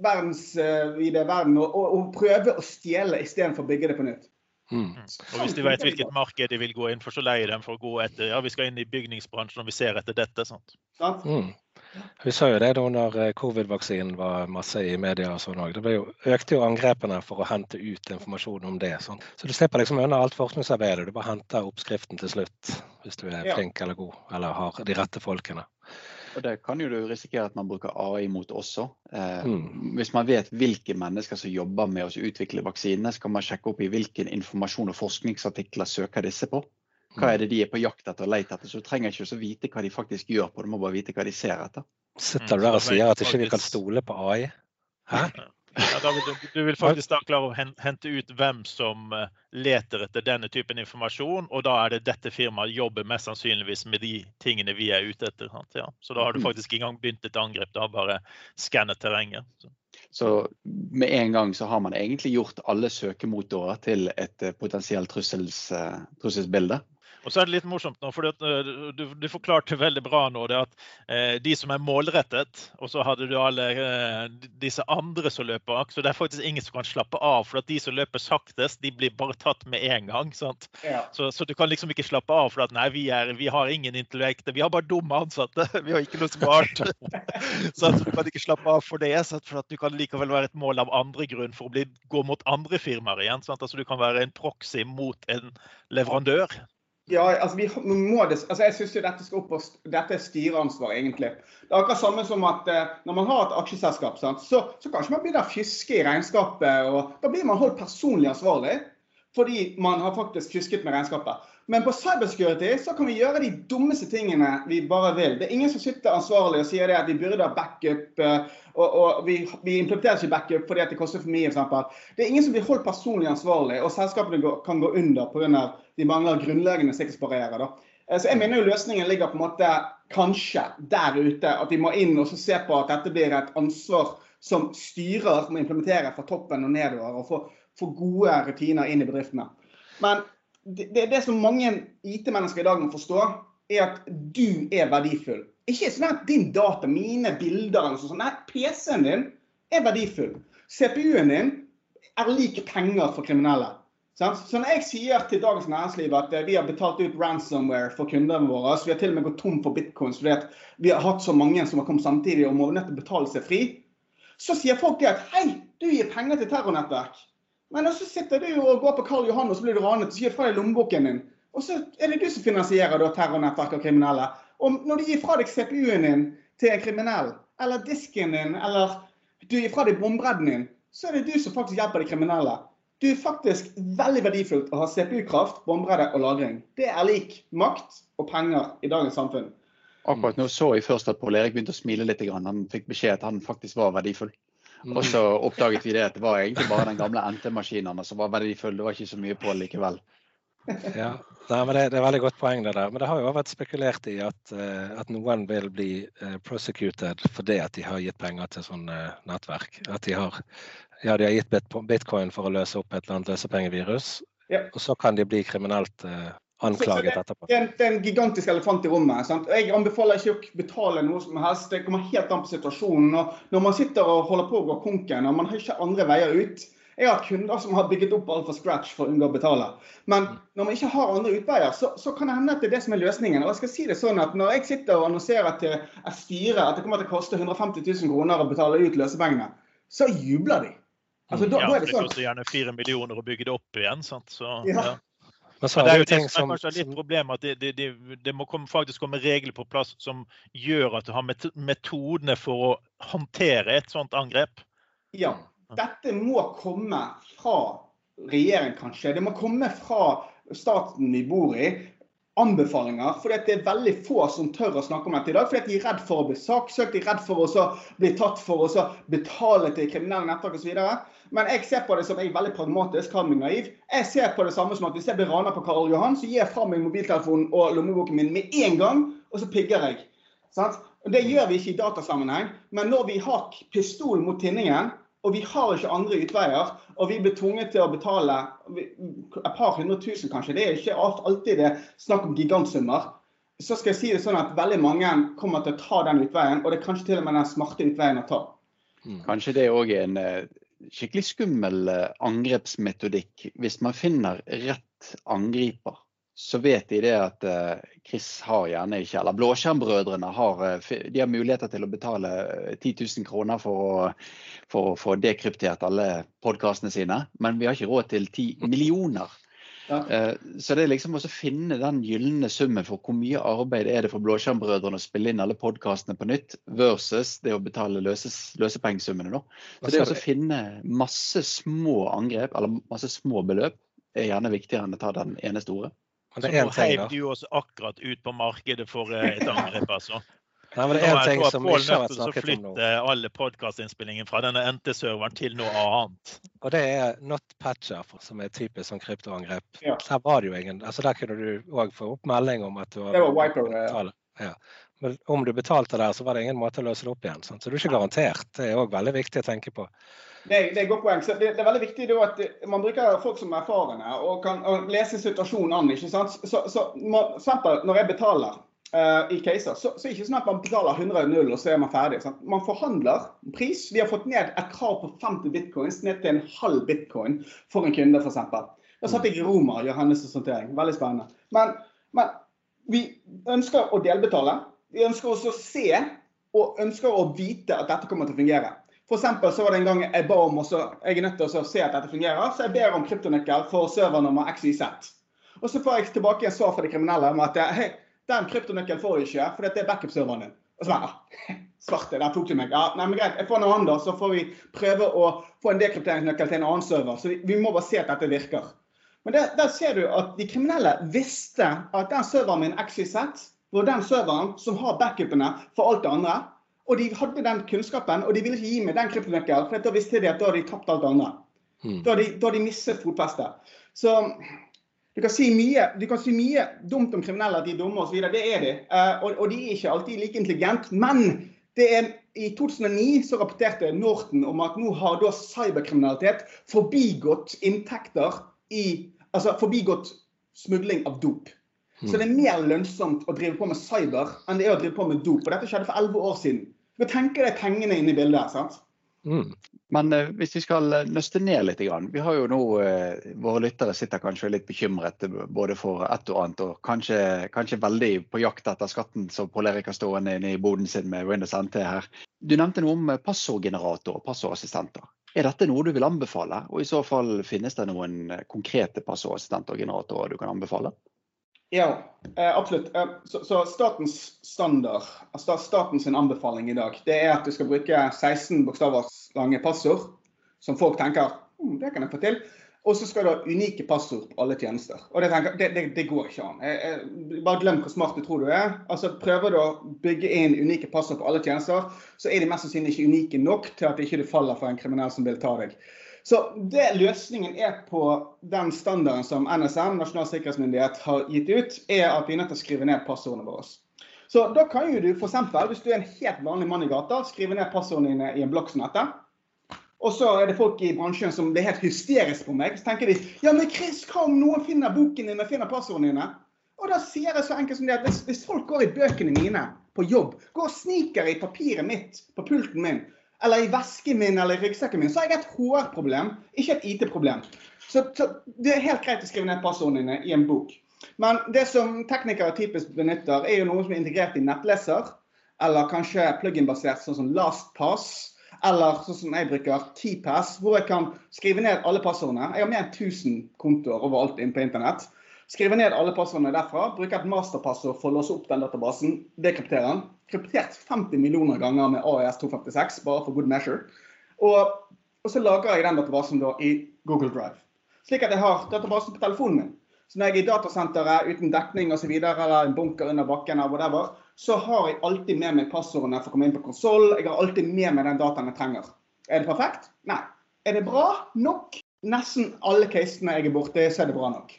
verdens, eh, i det verden og, og, og, prøve å stjele istedenfor å bygge det på nytt. Mm. mm. Og Hvis de vet hvilket marked de vil gå inn for, så leier de for å gå etter ja, vi skal inn i bygningsbransjen og vi ser etter dette. sant? Mm. Vi så jo det da når eh, covid-vaksinen var masse i media og sånn òg. Det jo, økte jo angrepene for å hente ut informasjon om det. Sånn. Så du slipper liksom unna alt forskningsarbeidet. Du bare henter oppskriften til slutt hvis du er flink eller god eller har de rette folkene. Og Det kan jo du risikere at man bruker AI mot også. Eh, mm. Hvis man vet hvilke mennesker som jobber med å utvikle vaksinene, så kan man sjekke opp i hvilken informasjon og forskningsartikler søker disse på. Hva er det de er på jakt etter og leter etter? Så du trenger ikke å vite hva de faktisk gjør på, du må bare vite hva de ser etter. Sitter du der og sier at ikke vi kan stole på AI? Hæ? Ja, David, du, du, vil faktisk da klare å hente ut hvem som eh, leter etter denne typen informasjon, og da er det dette firmaet jobber mest sannsynligvis med de tingene vi er ute etter. Ja. Så da har du mm. faktisk ikke engang begynt et angrep, du har bare skannet terrenget. Så. så. med en gang så har man egentlig gjort alle søkemotorer til et eh, potensielt trussels, uh, trusselsbilde. Og så er det litt morsomt nå, for eh, du, du, forklarte veldig bra nå det at eh, de som er målrettet, og så hadde du alle eh, disse andre som løper akt. Så det er faktisk ingen som kan slappe av. For at de som løper saktest, de blir bare tatt med en gang. Ja. Så, så, du kan liksom ikke slappe av for at nei, vi, er, vi har ingen intellekter. Vi har bare dumme ansatte. <laughs> Vi har ikke noe smart. <laughs> så du kan ikke slappe av for det. For at du kan likevel være et mål av andre grunn for å bli, gå mot andre firmaer igjen. Sant? Altså, du kan være en proxy mot en leverandør. Ja, altså, vi må altså jeg syns dette skal opp dette er styreansvar, egentlig. Det er akkurat samme som at eh, når man har et aksjeselskap, sant, så, så kanskje man blir å fyske i regnskapet. og Da blir man holdt personlig ansvarlig fordi man har faktisk fisket med regnskapet. Men på cybersecurity så kan vi gjøre de dummeste tingene vi bare vil. Det er ingen som sitter ansvarlig og sier det at vi burde ha backup, eh, og, og vi, vi, implementerer ikke backup fordi det koster for mye. For det er ingen som blir holdt personlig ansvarlig, og selskapene kan gå under pga de mangler grunnleggende sikkerhetsbarrierer. Eh, så jeg mener jo løsningen ligger på en måte kanskje der ute. At vi må inn og se på at dette blir et ansvar som styrer må implementere fra toppen og nedover. Og få gode rutiner inn i bedriftene. Men det, det, det som mange IT-mennesker i dag må forstå, er at du er verdifull. Ikke sånn at din data, mine bilder eller sånn. Nei, PC-en din er verdifull. CPU-en din er lik penger for kriminelle. Så når jeg sier til Dagens Næringsliv at eh, vi har betalt ut ransomware for kundene våre, så vi har til og med gått tom for bitcoins fordi vi har hatt så mange som har kommet samtidig og må nødt til å betale seg fri, så sier folk det at hei, du gir penger til terrornettverk. Men så sitter du og går på Karl Johan og så blir du ranet og gir fra deg lommeboken din. Og så er det du som finansierer da terrornettverk og kriminelle. Og når du gir fra deg CPU-en din til en kriminell, eller disken din, eller du gir fra deg bombredden din, så er det du som faktisk hjelper de kriminelle. Du er faktisk veldig verdifullt å ha CPU-kraft, bombredde og lagring. Det er lik makt og penger i dagens samfunn. Akkurat nå så jeg først at Pål Erik begynte å smile litt. Han fikk beskjed at han faktisk var verdifull. Og så oppdaget vi det at det var egentlig bare den gamle NT-maskinen som var verdifull. Det var ikke så mye på likevel. Ja, Nei, men det, det, er veldig godt poeng det der. Men det har jo vært spekulert i at, uh, at noen vil bli uh, prosecuted fordi at de har gitt penger til sånne uh, nettverk. At de har ja, de har gitt bitcoin for å løse opp et eller annet løsepengevirus. Ja. Og så kan de bli kriminelt eh, anklaget etterpå. Det det er en gigantisk elefant i rommet. Sant? Jeg anbefaler ikke å betale noe som helst. Det kommer helt an på situasjonen. Og når man sitter og holder på å gå konken og man har ikke andre veier ut Jeg har kunder som har bygget opp alt fra scratch for å unngå å betale. Men når man ikke har andre utveier, så, så kan det hende at det er det som er løsningen. Og jeg skal si det sånn at Når jeg sitter og annonserer til et styre at det kommer til å koste 150 000 kroner å betale ut løsepengene, så jubler de. Altså, da, ja, da det, sånn. det koster gjerne fire millioner å bygge det opp igjen. sant? Så, ja. Ja. Men, det er jo det som er kanskje litt problem, at det, det, det må komme, faktisk komme regler på plass som gjør at du har metodene for å håndtere et sånt angrep. Ja. Dette må komme fra regjeringen, kanskje. Det må komme fra staten vi bor i anbefalinger. fordi det er veldig få som tør å snakke om dette i dag. Fordi de er redd for å bli saksøkt, de er redd for å bli tatt for å betale til kriminelle nettverk osv. Men jeg ser på det som jeg er veldig pragmatisk, kan meg naiv. Jeg ser på det samme som at hvis jeg blir ranet på Karl Johan, så gir jeg fra meg mobiltelefonen og lommeboken min med en gang, og så pigger jeg. Sant? Det gjør vi ikke i datasammenheng, men når vi har pistol mot tinningen, og vi har ikke andre utveier, og vi blir tvunget til å betale et par hundre tusen, kanskje. Det er ikke alltid det snakk om gigantsummer. Så skal jeg si det sånn at veldig mange kommer til å ta den utveien, og det er kanskje til og med den smarte utveien å ta. Mm. Kanskje det er òg en eh, skikkelig skummel eh, angrepsmetodikk hvis man finner rett angriper. Så vet de det at eh, Chris har gjerne ikke, eller Blåskjermbrødrene har, eh, de har muligheter til å betale 10 000 kroner for å, få dekryptert alle podkastene sine, men vi har ikke råd til 10 <laughs> millioner. Ja. Så det er liksom å finne den gylne summen for hvor mye arbeid er det for Blåskjermbrødrene å spille inn alle podkastene på nytt, versus det å betale løses, løsepengesummene. Så det å finne masse små angrep, eller masse små beløp, er gjerne viktigere enn å ta den ene store. Så nå heiv du oss akkurat ut på markedet for eh, et angrep, <laughs> altså. Nei, men det er en ting som ikke har vært snakket om nå. alle podkastinnspillingen fra denne NT-serveren til noe annet. Og det er not patcher, som er typisk sånn kryptoangrep. Ja. Der var det jo ingen altså Der kunne du òg få opp melding om at du var Det var wiper, ja. Men om du betalte der, så var det ingen måte å løse det opp igjen. Sant? Så du er ikke garantert. Det er òg veldig viktig å tenke på. Det det er et godt poeng. Så det, det, er veldig viktig at man bruker folk som er erfarne og kan og lese situasjonen an. ikke sant? Så, så man, eksempel, Når jeg betaler uh, i caser, så, så er det ikke sånn at man betaler 100-0 og så er man ferdig. Sant? Man forhandler pris. Vi har fått ned et krav på 50 bitcoins ned til en halv bitcoin for en kunde, f.eks. Da satt jeg i Roma og gjør hennes sortering. Veldig spennende. Men, men vi ønsker å delbetale. Vi ønsker også å se og ønsker å vite at dette kommer til å fungere. For så var det en gang jeg ba om også, jeg er nødt til å se at dette fungerer, så jeg ber om kryptonøkkel for servernummer XYZ. Og så får jeg tilbake en svar fra de kriminelle om at hei, den kryptonøkkelen får du ikke, for det er backup-serveren din. Og så bare, ja, <laughs> svarte, der tok du meg. Ja, nei, men greit, jeg får noe annet, så får vi prøve å få en dekrypteringsnøkkel til en annen server. Så vi, vi må bare se at dette virker. Men der, der, ser du at de kriminelle visste at den serveren min XYZ var den serveren som har backupene for alt det andre. Og de hadde den kunnskapen, og de ville ikke gi meg den kryptonøkkelen, for da visste de at da hadde de tapt alt det andre. Mm. Da, hadde de, da hadde de mistet fotfestet. Så du kan, si mye, du kan si mye dumt om kriminelle, at de er dumme osv. Det er de. Uh, og, og, de er ikke alltid like intelligent. Men det er, i 2009 så rapporterte Norton om at nå har da cyberkriminalitet forbigått inntekter i Altså forbigått smugling av dop. Så det er mer lønnsomt å drive på med cyber enn det er å drive på med dop. Og dette skjedde for elleve år siden. Du kan tenke deg pengene inne i bildet. sant? Mm. Men eh, hvis vi skal eh, nøste ned litt Vi har jo nå eh, Våre lyttere sitter kanskje litt bekymret eh, både for et og annet, og kanskje, kanskje veldig på jakt etter skatten som Pål Erik har stående inne i boden sin med Windows NT her. Du nevnte noe om passordgenerator og passordassistenter. Er dette noe du vil anbefale? Og i så fall finnes det noen konkrete passordassistenter og generatorer du kan anbefale? Ja, eh, absolutt. Eh, så, så, statens standard, altså statens anbefaling i dag, det er at du skal bruke 16 bokstavers lange passord, som folk tenker hm, det kan jeg få til. Og så skal du ha unike passord på alle tjenester. Og det, tenker, det, det, det går ikke an. Jeg, jeg, bare glem hvor smart du tror du er. Altså Prøver du å bygge inn unike passord på alle tjenester, så er de mest sannsynlig ikke unike nok til at ikke du faller for en kriminell som vil ta deg. Så det løsningen er på den standarden som NSM, Nasjonal sikkerhetsmyndighet, har gitt ut, er at vi er nødt til å skrive ned passordene våre. Så da kan jo du f.eks., hvis du er en helt vanlig mann i gata, skrive ned passordene dine i en blokk som dette. Og så er det folk i bransjen som blir helt hysteriske på meg. Så tenker de ja, men Chris, hva om noen finner boken din og finner passordene dine? Og da sier jeg så enkelt som det at hvis, folk går i bøkene mine på jobb, går og sniker i papiret mitt på pulten min, eller i vesken min eller i ryggsekken min, så har jeg et HR-problem, ikke et IT-problem. Så, så, det er helt greit å skrive ned passordene i en bok. Men det som teknikere typisk benytter, er jo noe som er integrert i nettleser, eller kanskje plug-in-basert, sånn som LastPass. Eller sånn som jeg bruker, TPass, hvor jeg kan skrive ned alle passordene. Jeg har mer enn 1000 kontoer overalt inne på internett. Skrive ned alle passordene derfra. Bruke et masterpassord for å låse opp den databasen. Dekryptere den. Kryptert 50 millioner ganger med AES 256, bare for good measure. Og, og så lagrer jeg den databasen da i Google Drive. Slik at jeg har databasen på telefonen min. Så når jeg er i datasenteret uten dekning osv., eller en bunker under bakken, eller whatever, så har jeg alltid med meg passordene for å komme inn på konsollen. Jeg har alltid med meg den dataen jeg trenger. Er det perfekt? Nei. Er det bra nok? Nesten alle casene jeg er borte, så er det bra nok.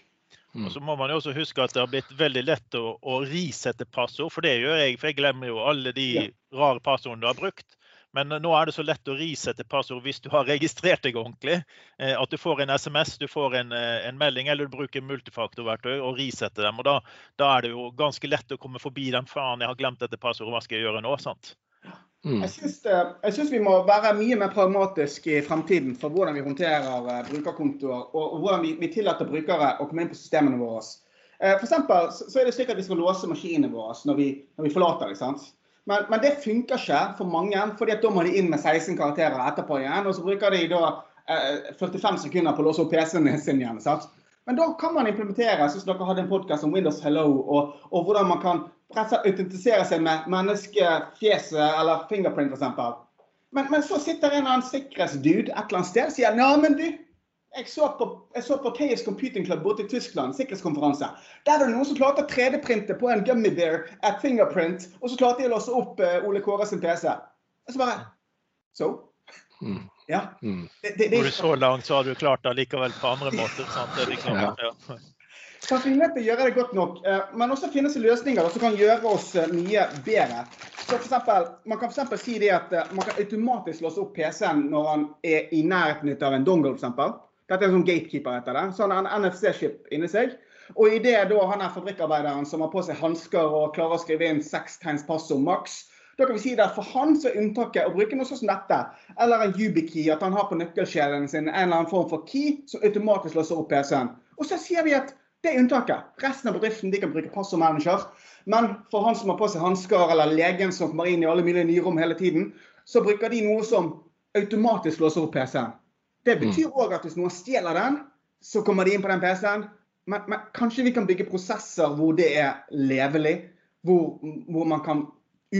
Og så må man jo også huske at det har blitt veldig lett å, å risette passord, for det gjør jeg. For jeg glemmer jo alle de ja. rare passordene du har brukt. Men nå er det så lett å risette passord hvis du har <laughs> registrert deg ordentlig. Eh, at du får en SMS, du får en, eh, en melding, eller du bruker multifaktorverktøy og risetter dem. og da, da, er det jo ganske lett å komme forbi den faen, jeg har glemt dette passordet, hva skal jeg gjøre nå? sant? Mm. Jeg syns vi må være mye mer pragmatiske i fremtiden for hvordan vi håndterer uh, brukerkontoer, og, hvordan vi, vi, tillater brukere å komme inn på systemene våre. For eksempel, så er det slik at vi skal låse maskinene våre når vi, når vi forlater dem. Men, men, det funker ikke for mange, fordi da må de inn med 16 karakterer etterpå igjen. Og så bruker de da eh, 45 sekunder på å låse opp PC-en sin igjen. sant? Men da kan man implementere, sånn som dere hadde en podkast om Windows Hello, og, og, hvordan man kan autentisere seg med menneskefjeset eller fingerprint f.eks. Men, men så sitter en eller annen sikkerhetsdude et eller annet sted og sier ja, men du, jeg så på, jeg Chaos Computing Club borte i Tyskland, sikkerhetskonferanse. Der var det noen som klarte å 3D-printe på en gummy bear et fingerprint, og så klarte de å låse opp uh, Ole Kåre sin PC. Og så bare So? Mm. Ja. Mm. Det, det, det, så langt, så har du klart det likevel på andre måter. Sant? Det liksom, ja. ja. Vi er å gjøre det godt nok. Eh, men også finnes det løsninger som kan gjøre oss eh, mye bedre. Så for eksempel, man kan f.eks. si det at man kan automatisk låse opp PC-en når han er i nærheten av en dongle. f.eks. Dette er en sånn gatekeeper, heter det. Så han har en NFC-skip inni seg. Og i det da han er fabrikkarbeideren som har på seg hansker og klarer å skrive inn seks tegns passord maks, da kan vi si at for han så er unntaket å bruke noe sånn som dette, eller en YubiKey, at han har på nøkkelkjeden sin en eller annen form for key som automatisk låser opp PC-en. Og så sier vi at det er unntaket. Resten av bedriften de kan bruke passordmanager. Men for han som har på seg hansker, eller legen som kommer inn i alle mulige nye rom hele tiden, så bruker de noe som automatisk låser opp PC-en. Det mm. betyr òg at hvis noen stjeler den, så kommer de inn på den PC-en. Men, men, kanskje vi kan bygge prosesser hvor det er levelig, hvor, hvor man kan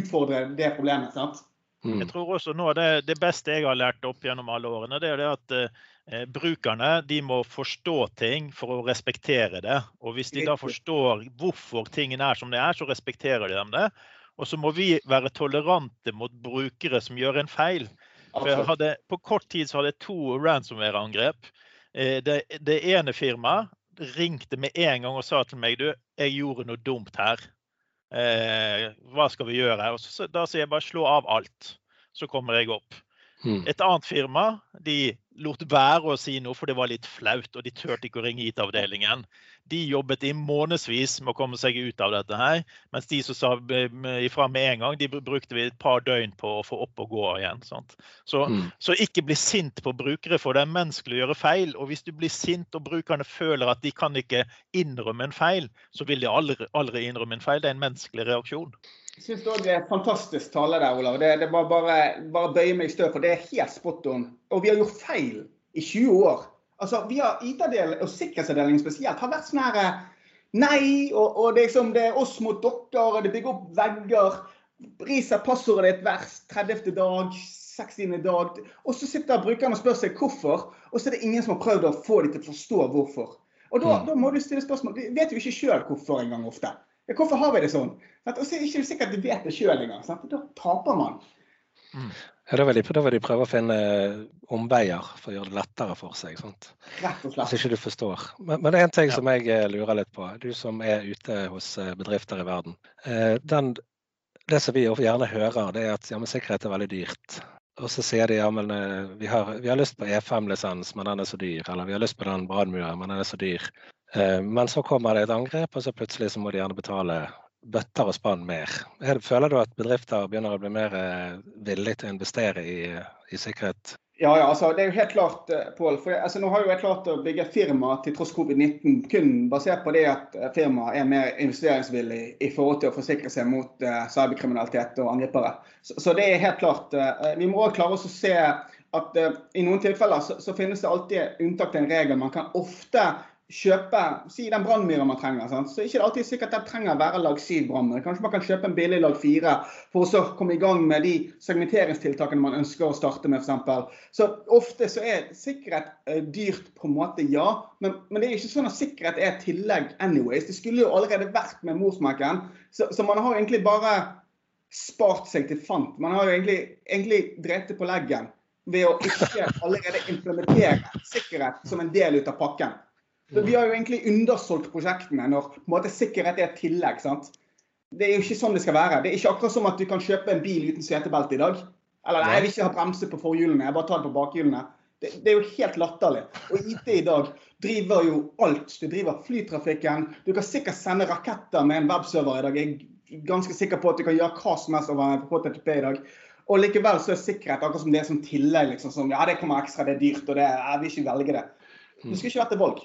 utfordre det problemet. sant? Mm. Jeg tror også noe av det, det, beste jeg har lært opp gjennom alle årene, det er det at eh, brukerne de må forstå ting for å respektere det. Og hvis de da forstår hvorfor tingene er som de er, så respekterer de dem det. Og så må vi være tolerante mot brukere som gjør en feil. For hadde, på kort tid så hadde jeg to ransomware-angrep. Eh, det, det, ene firmaet ringte med en gang og sa til meg du, jeg gjorde noe dumt her. Eh, hva skal vi gjøre? Og så, da sier jeg bare slå av alt, så kommer jeg opp. Mm. Et annet firma de lot være å si noe, for det var litt flaut. Og de turte ikke å ringe IT-avdelingen. De jobbet i månedsvis med å komme seg ut av dette her. Mens de som sa ifra med en gang, de brukte vi et par døgn på å få opp og gå igjen. Så, mm. så, ikke bli sint på brukere, for det er menneskelig å gjøre feil. Og hvis du blir sint og brukerne føler at de kan ikke innrømme en feil, så vil de aldri, aldri innrømme en feil. Det er en menneskelig reaksjon. Jeg òg det er fantastisk tale der, Olav. Det, det var bare, bare bøye meg i støv, for det er helt spot on. Og vi har gjort feil i 20 år. Altså, vi har IT-del og sikkerhetsavdelingen spesielt, har vært sånn her eh, Nei, og, og det, liksom, det, er oss mot dere, og det bygger opp vegger. briser passordet ditt hver 30. dag, 60. dag. Og så sitter brukerne og spør seg hvorfor, og så er det ingen som har prøvd å få dem til å forstå hvorfor. Og da, mm. da må du stille spørsmål. Vi vet jo ikke sjøl hvorfor engang ofte. Hvorfor har vi det sånn? Og så er det ikke sikkert de vet det sjøl engang. Da taper man. Mm. Ja, da vil, de, da vil de prøve å finne omveier for å gjøre det lettere for seg. Sant? Rett og slett. Hvis ikke du forstår. Men, men det er en ting ja. som jeg eh, lurer litt på, du som er ute hos eh, bedrifter i verden. Eh, den, det som vi gjerne hører, det er at ja, sikkerhet er veldig dyrt. Og så sier de ja, men vi har, vi har lyst på E5-lisens, men den er så dyr. Eller vi har lyst på den brannmuren, men den er så dyr. Men så kommer det et angrep, og så plutselig så må de gjerne betale bøtter og spann mer. Føler du at bedrifter begynner å bli mer eh, villige til å investere i, i sikkerhet? Ja, ja, altså, det er jo helt klart, Pål. For jeg, Altså, nå har jo jeg klart å bygge firma til tross covid-19 kun basert på det at eh, firmaet er mer investeringsvillig i forhold til å forsikre seg mot uh, cyberkriminalitet og angripere. Så, så, det er helt klart. Uh, vi må også klare oss å se at uh, i noen tilfeller så, så, finnes det alltid unntak til en regel. Man kan ofte kjøpe si den brannmyra man trenger. Sant? Så ikke det alltid sikkert at det trenger å være lag 7 brannmyr. Kanskje man kan kjøpe en billig lag 4 for å så komme i gang med de segmenteringstiltakene man ønsker å starte med, f.eks. Så ofte så er sikkerhet eh, dyrt på en måte, ja. Men, men, det er ikke sånn at sikkerhet er et tillegg anyways. Det skulle jo allerede vært med morsmerken. Så, så, man har egentlig bare spart seg til fant. Man har jo egentlig, egentlig drept det på leggen ved å ikke allerede implementere sikkerhet som en del ut av pakken. Så vi har jo egentlig undersolgt prosjektene når på en måte, sikkerhet er et tillegg. sant? Det er jo ikke sånn det skal være. Det er ikke akkurat som at du kan kjøpe en bil uten setebelte i dag. Eller nei, jeg vil ikke ha bremse på forhjulene, jeg bare tar det på bakhjulene. Det, det, er jo helt latterlig. Og IT i dag driver jo alt. Du driver flytrafikken. Du kan sikkert sende raketter med en webserver i dag. Jeg er ganske sikker på at du kan gjøre hva som helst over HTTP i dag. Og likevel så er sikkerhet akkurat som det er som tillegg. liksom, som, Ja, det kommer ekstra, det er dyrt, og det, jeg vil ikke velge det. Du skulle ikke vært et valg.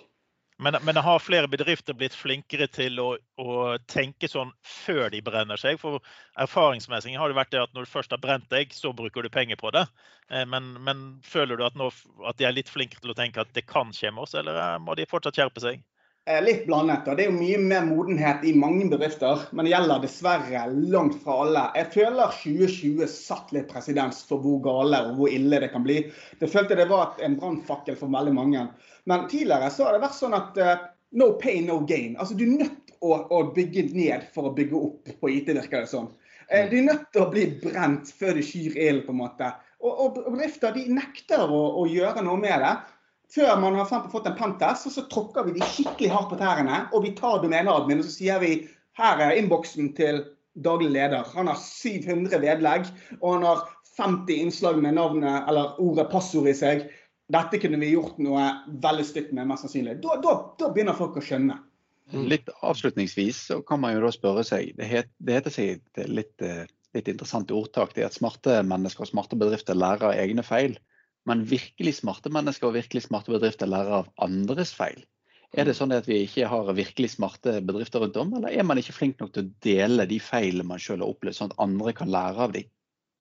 Men, men har flere bedrifter blitt flinkere til å, å, tenke sånn før de brenner seg? For erfaringsmessig har det vært det at når du først har brent deg, så bruker du penger på det. Eh, men, men føler du at, nå, at, de er litt flinkere til å tenke at det kan skje med oss, eller eh, må de fortsatt skjerpe seg? Litt blandet. og Det er jo mye mer modenhet i mange bedrifter, men det gjelder dessverre langt fra alle. Jeg føler 2020 satt litt presedens for hvor gale og hvor ille det kan bli. Det følte det var en brannfakkel for veldig mange. Men tidligere så har det vært sånn at uh, no pain, no gain. Altså Du er nødt å, å bygge ned for å bygge opp på IT, virker det sånn. Uh, du er nødt til å bli brent før du skyr ilden, på en måte. Og, og bedrifter de nekter å, å gjøre noe med det før man har fått en pentest, så tråkker vi de skikkelig hardt på tærne. Og vi tar domeneadmin og så sier vi her er innboksen til daglig leder. Han har 700 vedlegg, og han har 50 innslag med navnet eller ordet passord i seg. Dette kunne vi gjort noe veldig stygt med, mest sannsynlig. Da, da, da, begynner folk å skjønne. Mm. Litt avslutningsvis så kan man jo da spørre seg Det, het, det heter seg et litt, eh, litt interessant ordtak. Det er at smarte mennesker og smarte bedrifter lærer av egne feil. Men virkelig smarte mennesker og virkelig smarte bedrifter lærer av andres feil. Er det mm. sånn at vi ikke har virkelig smarte bedrifter rundt om, eller er man ikke flink nok til å dele de feilene man selv har opplevd, sånn at andre kan lære av dem?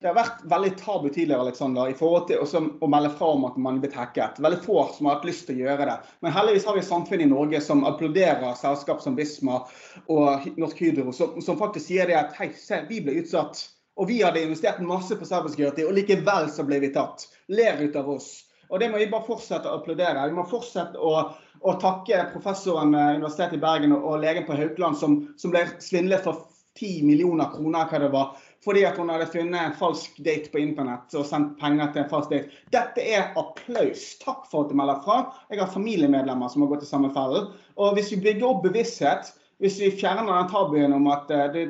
Det har vært veldig tabu tidligere Alexander, i forhold til også å melde fra om at man er blitt hacket. Veldig få som har hatt lyst til å gjøre det. Men heldigvis har vi et samfunn i Norge som applauderer selskap som Visma og Norsk Hydro, som, som faktisk sier det at hei, se, vi ble utsatt og vi hadde investert masse på cybersecurity, og likevel så ble vi tatt. Ler ut av oss. Og det må vi bare fortsette å applaudere. Vi må fortsette å, å takke professoren ved Universitetet i Bergen og, legen på Haukeland som, som ble svindlet for 10 millioner kroner, hva det var, fordi at hun hadde funnet en falsk date på internett og sendt penger til en falsk date. Dette er applaus. Takk for at du melder fra. Jeg har familiemedlemmer som har gått i samme fellen. Og hvis vi bygger opp bevissthet, hvis vi fjerner den tabuen om at uh, det,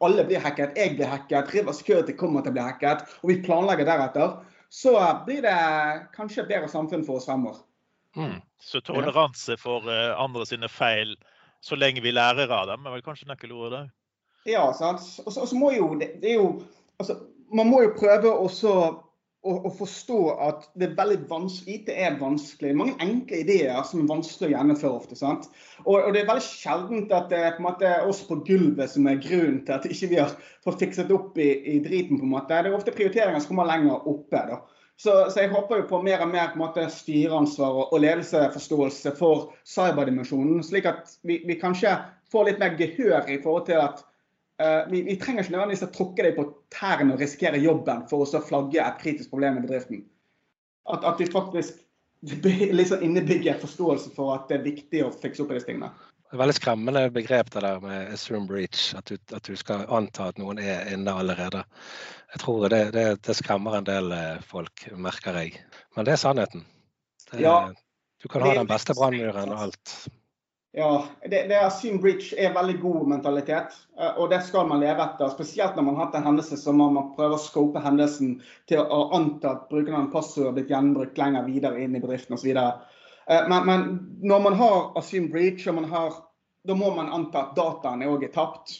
alle blir hacket, jeg blir hacket, River Security kommer til å bli hacket, og vi planlegger deretter, så blir det kanskje et bedre samfunn for oss fremover. Mm. Så toleranse for uh, andre sine feil, så lenge vi lærer av dem, er vel kanskje nøkkelordet der? Ja, sant. Og så må jo det, det er jo altså, Man må jo prøve også å, å, forstå at det er veldig vanskelig, IT er vanskelig. Mange enkle ideer som er vanskelig å gjennomføre ofte. sant? Og, og det er veldig sjeldent at det er på en måte oss på gulvet som er grunnen til at ikke vi har fått fikset opp i, i, driten. på en måte. Det er ofte prioriteringer som kommer lenger oppe. da. Så, så, jeg håper jo på mer og mer måte styreansvar og, og ledelseforståelse for cyberdimensjonen, slik at vi, vi kanskje får litt mer gehør i forhold til at vi, vi, trenger ikke nødvendigvis å tråkke deg på tærne og risikere jobben for å flagge et kritisk problem i bedriften. At, at vi faktisk <laughs> liksom innebygger forståelse for at det er viktig å fikse opp i disse tingene. Det er veldig skremmende begrep det der med assume breach, at du, at du, skal anta at noen er inne allerede. Jeg tror det, det, det, skremmer en del eh, folk, merker jeg. Men det er sannheten. Det, ja, du kan ha den beste brannmuren og alt. Ja, det, det Assume Bridge er veldig god mentalitet, eh, og det skal man leve etter. Spesielt når man har hatt en hendelse, så må man prøve å scope hendelsen til å anta at brukeren av passord har blitt gjenbrukt lenger videre inn i bedriften osv. Eh, men, men når man har Assume Breach, da må man anta at dataen òg er tapt.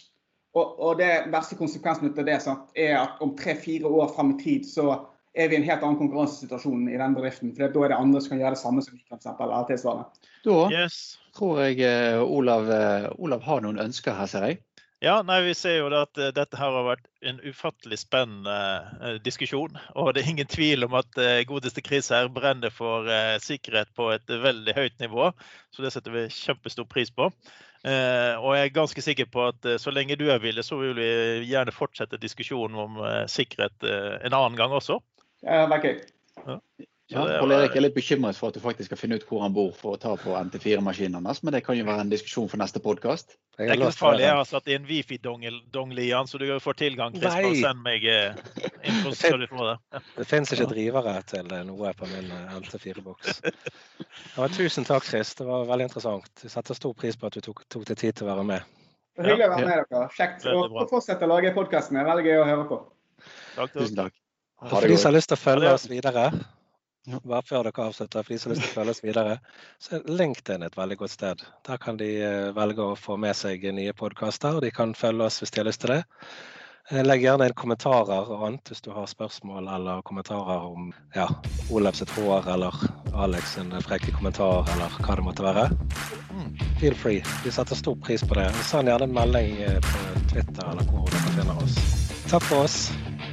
Og, og det verste konsekvensen av det er at om tre-fire år frem i tid så er vi i en helt annen konkurransesituasjon i den bedriften. For da er det andre som kan gjøre det samme som vi, f.eks. eller tilsvarende. Da yes. tror jeg uh, Olav, uh, Olav, har noen ønsker her, ser jeg. Ja, nei, Vi ser jo at uh, dette her har vært en ufattelig spennende diskusjon. Og det er ingen tvil om at godeste Chris her brenner for sikkerhet på et veldig høyt nivå. Så det setter vi kjempestor pris på. og jeg er ganske sikker på at så lenge du er villig, så vil vi gjerne fortsette diskusjonen om sikkerhet en annen gang også. Ja, det er. Ja. Ja, Pål Erik er litt bekymret for at du faktisk skal finne ut hvor han bor for å ta på NT4-maskinen hans, men det kan jo være en diskusjon for neste podkast. Det er ikke farlig. Jeg har satt inn wifi-dongle i den, så du får tilgang. Chris, bare send meg eh, info, så du får det. <laughs> Det finnes ikke drivere til noe på min eh, NT4-boks. Ja, tusen takk, Chris. Det var veldig interessant. Jeg setter stor pris på at du tok, tok deg tid til å være med. Hyggelig å være med dere. Kjekt. Og fortsette å lage podkasten. Veldig gøy å høre på. Takk, Tusen takk. For de som har lyst til å følge oss videre, bare før dere avslutter, for de som har lyst til å følge oss videre, så er LinkedIn et veldig godt sted. Der kan de eh, velge å få med seg nye podkaster, og de kan følge oss hvis de har lyst til det. Eh, legg gjerne inn kommentarer og annet hvis du har spørsmål eller kommentarer om ja, Olav sitt hår eller Alex sin frekke kommentar eller hva det måtte være. Feel free. Vi setter stor pris på det. Send gjerne en melding eh, på Twitter eller hvor dere finner oss. Takk for oss.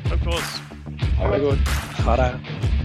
Takk for oss. Oh Have a good.